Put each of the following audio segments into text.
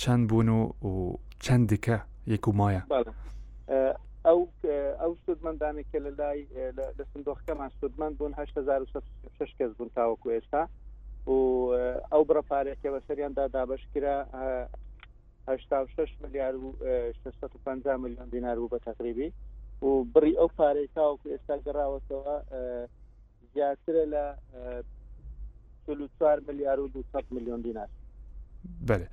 چەند بوون و و چەند دیکە یەک و مایە ئەو ئەو سودمەندانێک کە لە لای لە سندۆخەکەمان سودمەند بوون 1960 کەس بوون تاوەکو ئێستا و ئەو بڕە پارێکە بە سەریاندا دابش کرا 6 ملیار و 650 میلیۆن دینار بوو بە تقریبی و بڕی ئەو پارەی تاوەکو ئێستا گەڕاوەتەوە زیاترە لە چل و چوار ملیار و دوو سەد ملیۆن دینار. بله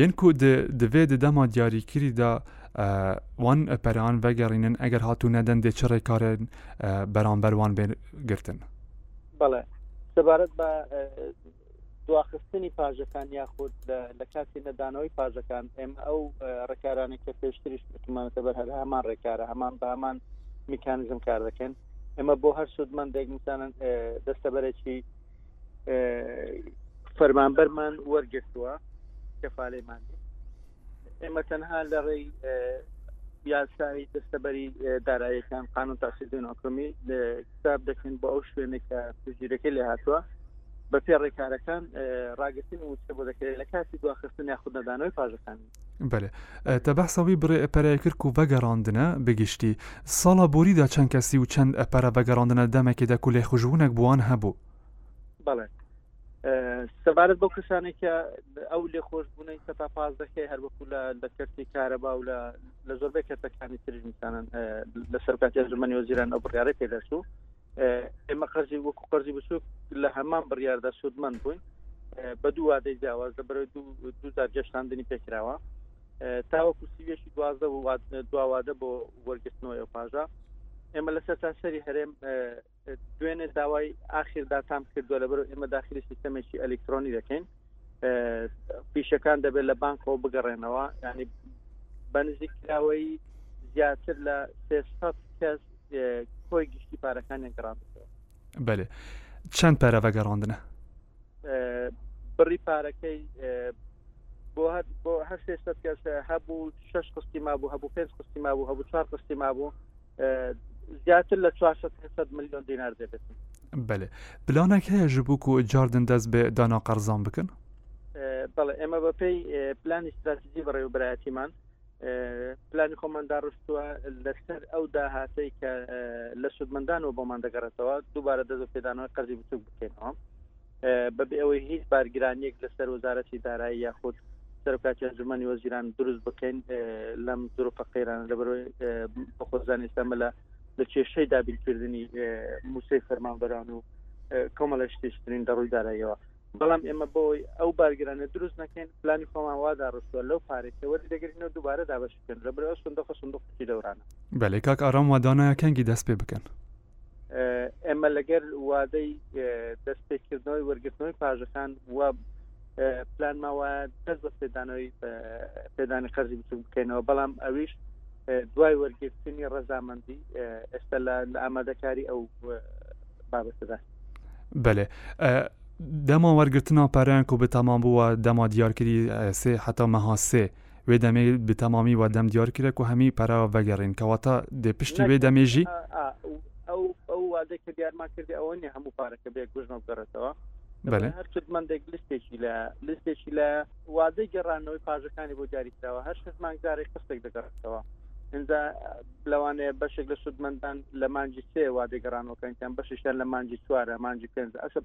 یەن کو دەێ ددەما دیاریکری دا وان پەران ڤەگەڕینن ئەگەر هاتو نەدەن دێ چ ڕێکارێن بەرامبەر وان بێ گرتن بەڵێ سەبارەت بە دواخستنی پاژەکان یاخود لە کاتی نەدانەوەی پاژەکان ئێمە ئەو ڕێکارانێک کە پێشتریش وتمانەتە بەر هەر هەمان ڕێکارە هەمان بە هەمان میکانزم کار دەکەن ئێمە بۆ هەر سوودمەندێک مثلەن دەستەبەرێکی فەرمانبەرمان وەرگرتووە کەفاالەی مادی ئێمە تەنها لە ڕێی یاسای دەستەبەری دارایەکان قانون تاسیدون ئۆکمی کتاب دەکەن بۆ ئەو شوێنێک کە پژیرەکە لێ هاتووە بە پێ ڕێکارەکان ڕاگرتن وچە بۆ دەکرێت لە کاتی دواخستن یاخود نەدانەوەی پاژەکان بەێ تە بەسەوی بڕێ ئەپەرای کرد و بەگەڕاندنە بگشتی ساڵە بۆریدا چەند کەسی و چەند ئەپەرە بەگەڕاندنە دەمەکێدا و لێ خوشبوونەک بووان هەبوو بەڵێ سەبارەت بۆ کەسانێک کە ئەو لێ خۆش بوونەی سەتا پاس دەکەی هەر وەکو لە لە کەرتی کارەبا و لە لە زۆربەی کەرتەکانی تریش میسانن لە سەرکاتی ئەنجومەنی وەزیران ئەو بڕیارەی پێ دەرچوو ئێمە قەرزی وەکو قەرزی بچووک لە هەمان بڕیاردا سوودمەند بووین بە دوو وادەی جیاواز لە بەرەوەی دوودا گەشتاندنی پێکراوە تاوەکو سیوێکی دوازدە و دواوادە بۆ وەرگرتنەوەی پاژە ئێمە لەسەر تاسەری هەرێم دوێنێ داوای ئاخیر داتام کردووە لە بەرو ئێمە داخلی سیستەمێکی ئەلکترۆنی دەکەین پیشەکان دەبێت لە بانکەوە بگەڕێنەوە ینی بەنزیک کراوەی زیاتر لە 300 کەس کۆی گشتی پارەکانیان گەڕاندەوە بەێ چەند پارە بە گەڕاندنە بڕی پارەکەی بۆ بۆ هەر سێ کەس هەبوو شش قستی ما بوو هەبوو پێنج قستی ما بوو هەبوو چوار قستی ما بوو زیاتر لە 400 میلیۆن دینار دەبێت بەێ پلانێک هەیە ژ بووک و جاردن دەست بێ دانا قەرزان بکەن بەڵێ ئێمە بەپی پلانی استراتیجی بەڕێوبرایەتیمان پلانی خۆمان داڕشتووە لەسەر ئەو داهاتەی کە لە سوودمەندانەوە بۆمان دەگەڕێتەوە دووبارە دەست پێدانەوە قەزی بچوک بکەینەوە بەبێ ئەوەی هیچ بارگرانیەک لەسەر وەزارەتی دارایی یاخود سەرکاتی ئەنجومی وەزیران دروست بکەین لەم درۆپە قەیران لەبەر بەخۆزان ئێستامە لە لە کێشەی دابینکردنی مووسی فەرمانبەران و کۆمەڵە شتیشترین دەڕووی دارایەوە بەڵام ئێمە بۆی ئەو بارگرانە دروست نەکەین پلانی خۆمان وادا ڕستوە لەو پارێکە وەری دەگرینەوە دووبارە دابش بکەن لەبەر ئەو سندۆخە سندوقی دەورانە بەلێ کاک ئارام وادانایە کەنگی دەست پێ بکەن ئێمە لەگەر وادەی دەستپێکردنەوەی وەرگرتنەوەی پاژەکان و پلانما وایە دەست بە پێدانەوەی پێدانی قەرزی بچوک بکەینەوە بەڵام ئەویش دوای وەرگرتنی ڕەزامەندی ئێستا لە ئامادەکاری ئەو بابەتدا بەێ دەما وەرگرتنا پەرەیان کو بتامان بووە دەما دیارکردی سێ حتا مەها سێ وێ دەمێ بە تەمامی وە دەم دیار کرێ کو هەمی پەرا ڤەگەڕین کەواتە دێ پشتی وێ دەمێ ژی ئەو وادەی کە دیارمان کردی ئەوە نیە هەموو پارەکە بێک بژمە بگەڕێتەوە هەر خزمەندێک لستێکی لە لستێکی لە وادەی گەڕانەوەی پاژەکانی بۆ دیاریکراوە هەر خزمان جارێک قستێک دەگەڕێتەوە ئەجا لەوانەیە بەشێک لە سوودمەندان لە مانجی سێ وادەگەڕانەوەکەیان بەشیشیان لە مانجی چوارە مانجی پێنج ئەسب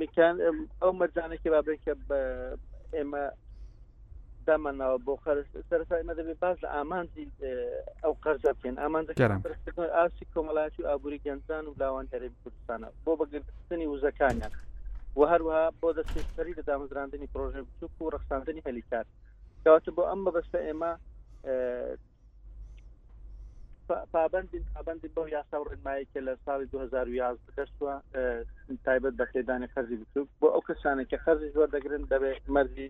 میکان ئەو مەرجانێکی بابێت کە بە ئێمە دامانناوە بۆ قەرز سەرفای مە دەبێت باز لە ئامانجی ئەو قەرزە بکەین ئامانجە ئاسی کۆمەڵاتی و ئابووری گەنجان و لاوان هەرێمی کوردستانە بۆ بەگرتنی وزەکانیان و هەروەها بۆ دەستپێشخەری لە دامەزراندنی پرۆژێ بچووک و ڕخساندنی هەلیکار کەواتە بۆ ئەم مەبەستە ئێمە پابندین پابندی بەو یاسا و ڕێنمایی کە لە ساڵی 2011 دەرچووە تایبەت بە پێدانی قەرزی بچووک بۆ ئەو کەسانێک کە قەرزی زۆر دەگرن دەبێت مەرزی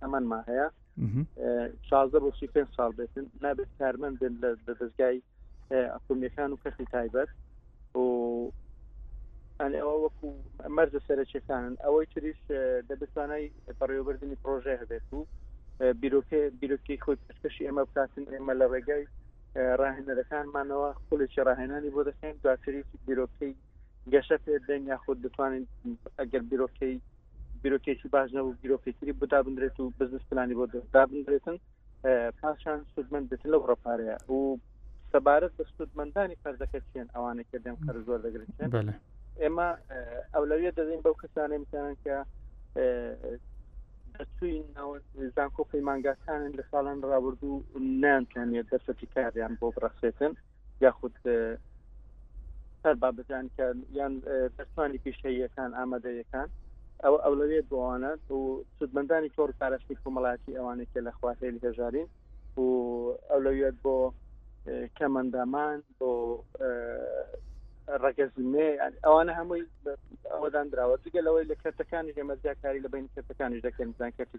تەمەمان هەیە 16 بۆ 35 ساڵ بێتن نابێت کارمەند بێن لە دەستگای حکومیەکان و کەسی تایبەت و ئەنێ ئەوە وەکو مەرجە سەرەکیەکانن ئەوەی تریش دەبتوانای بەڕێوەبردننی پرۆژێ هەبێت و بیرۆکێ بیرۆکی خۆی پشتکەشی ئێمە بکاتن ئێمە لە ڕێگای ڕاهێنەرەکانمانەوە خولێکی ڕاهێنانی بۆ دەکەین دواتری بیرۆکەی گەشە پێ بدەین یاخود بتوانین ئەگەر بیرۆکەی بیرۆکێکی باش نەبوو بیرۆکەتری بدا بنرێت و بزنس پلانی بۆ دابنرێتن پاشان سودمەند بێت لەو ڕپارەیە و سەبارەت بە سودمەندانی پەردەکە چێن ئەوانێک کە دێن قەر زۆر دەگرن ئێمە ئەولەویە دەدەین بەو کەسانە میتان کە دەچوین زانکۆ پەیمانگاکانن لە ساڵان ڕابردوو نانتوانێت دەرفەتی کاریان بۆ بڕەخسێتن یاخود هەر بابەتیان کە یان دەرچوانی پیشەییەکان ئامادەیەکان ئەو ئەولەوێت بۆوانە و سودمەندانی تۆڕ پاراستی کۆمەڵاتی ئەوانێکە لە خوارێلی هەژارین و ئەولەوێت بۆ کەمەندامان بۆ ڕگەزمێ ئەوانە هەمووی ئەوەدان دراوە جگە لەوەی لە کەرتەکانی ئێمەزیاکاری لە بین کەرتەکانی دەکەن زانکەتی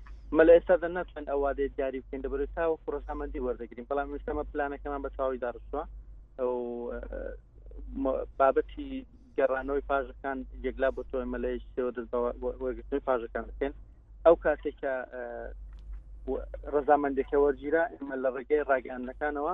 ئێمە لە ئێستادا ناتوانین ئەو وادەیە دیاری بکەین دەبێت تاوەکو ڕەزامەندی وەردەگرین بەڵام ئێستامە پلانەکەمان بە تەواوی داڕشتووە ئەو بابەتی گەڕانەوەی پاژەکان یەکلا بۆ تۆ ئێمە لە شتەوە دەست وەرگرتنی پاژەکان دەکەین ئەو کاتێک کە ڕزامەندەکە وەرگیرا ئمە لە ڕێگەی ڕاگەاندەکانەوە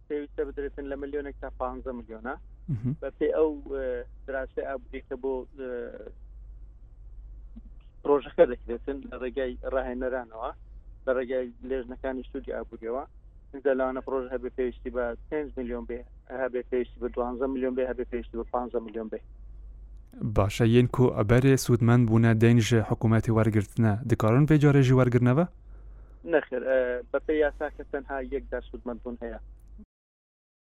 پێویستە بدرێتن لە ملیۆنێک تا 15 ملیۆنە بەپی ئەو دراسی ئابریکە بۆ پرۆژەکە دەکرێتن لە ڕێگای ڕاهێنەرانەوە لە ڕێگای لێژنەکانی سوودی ئابوووریەوە اینجا لەوانە پرۆژ هەبێ پێویستی بە 5 میلیۆن بێ هەبێ پێویستی بە 12 میلیۆن بێ هەبێ پێویستی بە 15 میلیۆن بێ باشە یەن کو ئەبەرێ سوودمەند بوونە دەینژێ حکوومەتی وەرگرتنە دکارن پێ جارێژی وەرگرنەوە نەخێر بەپێی یاساکە تەنها یەک جار سوودمەندبوون هەیە.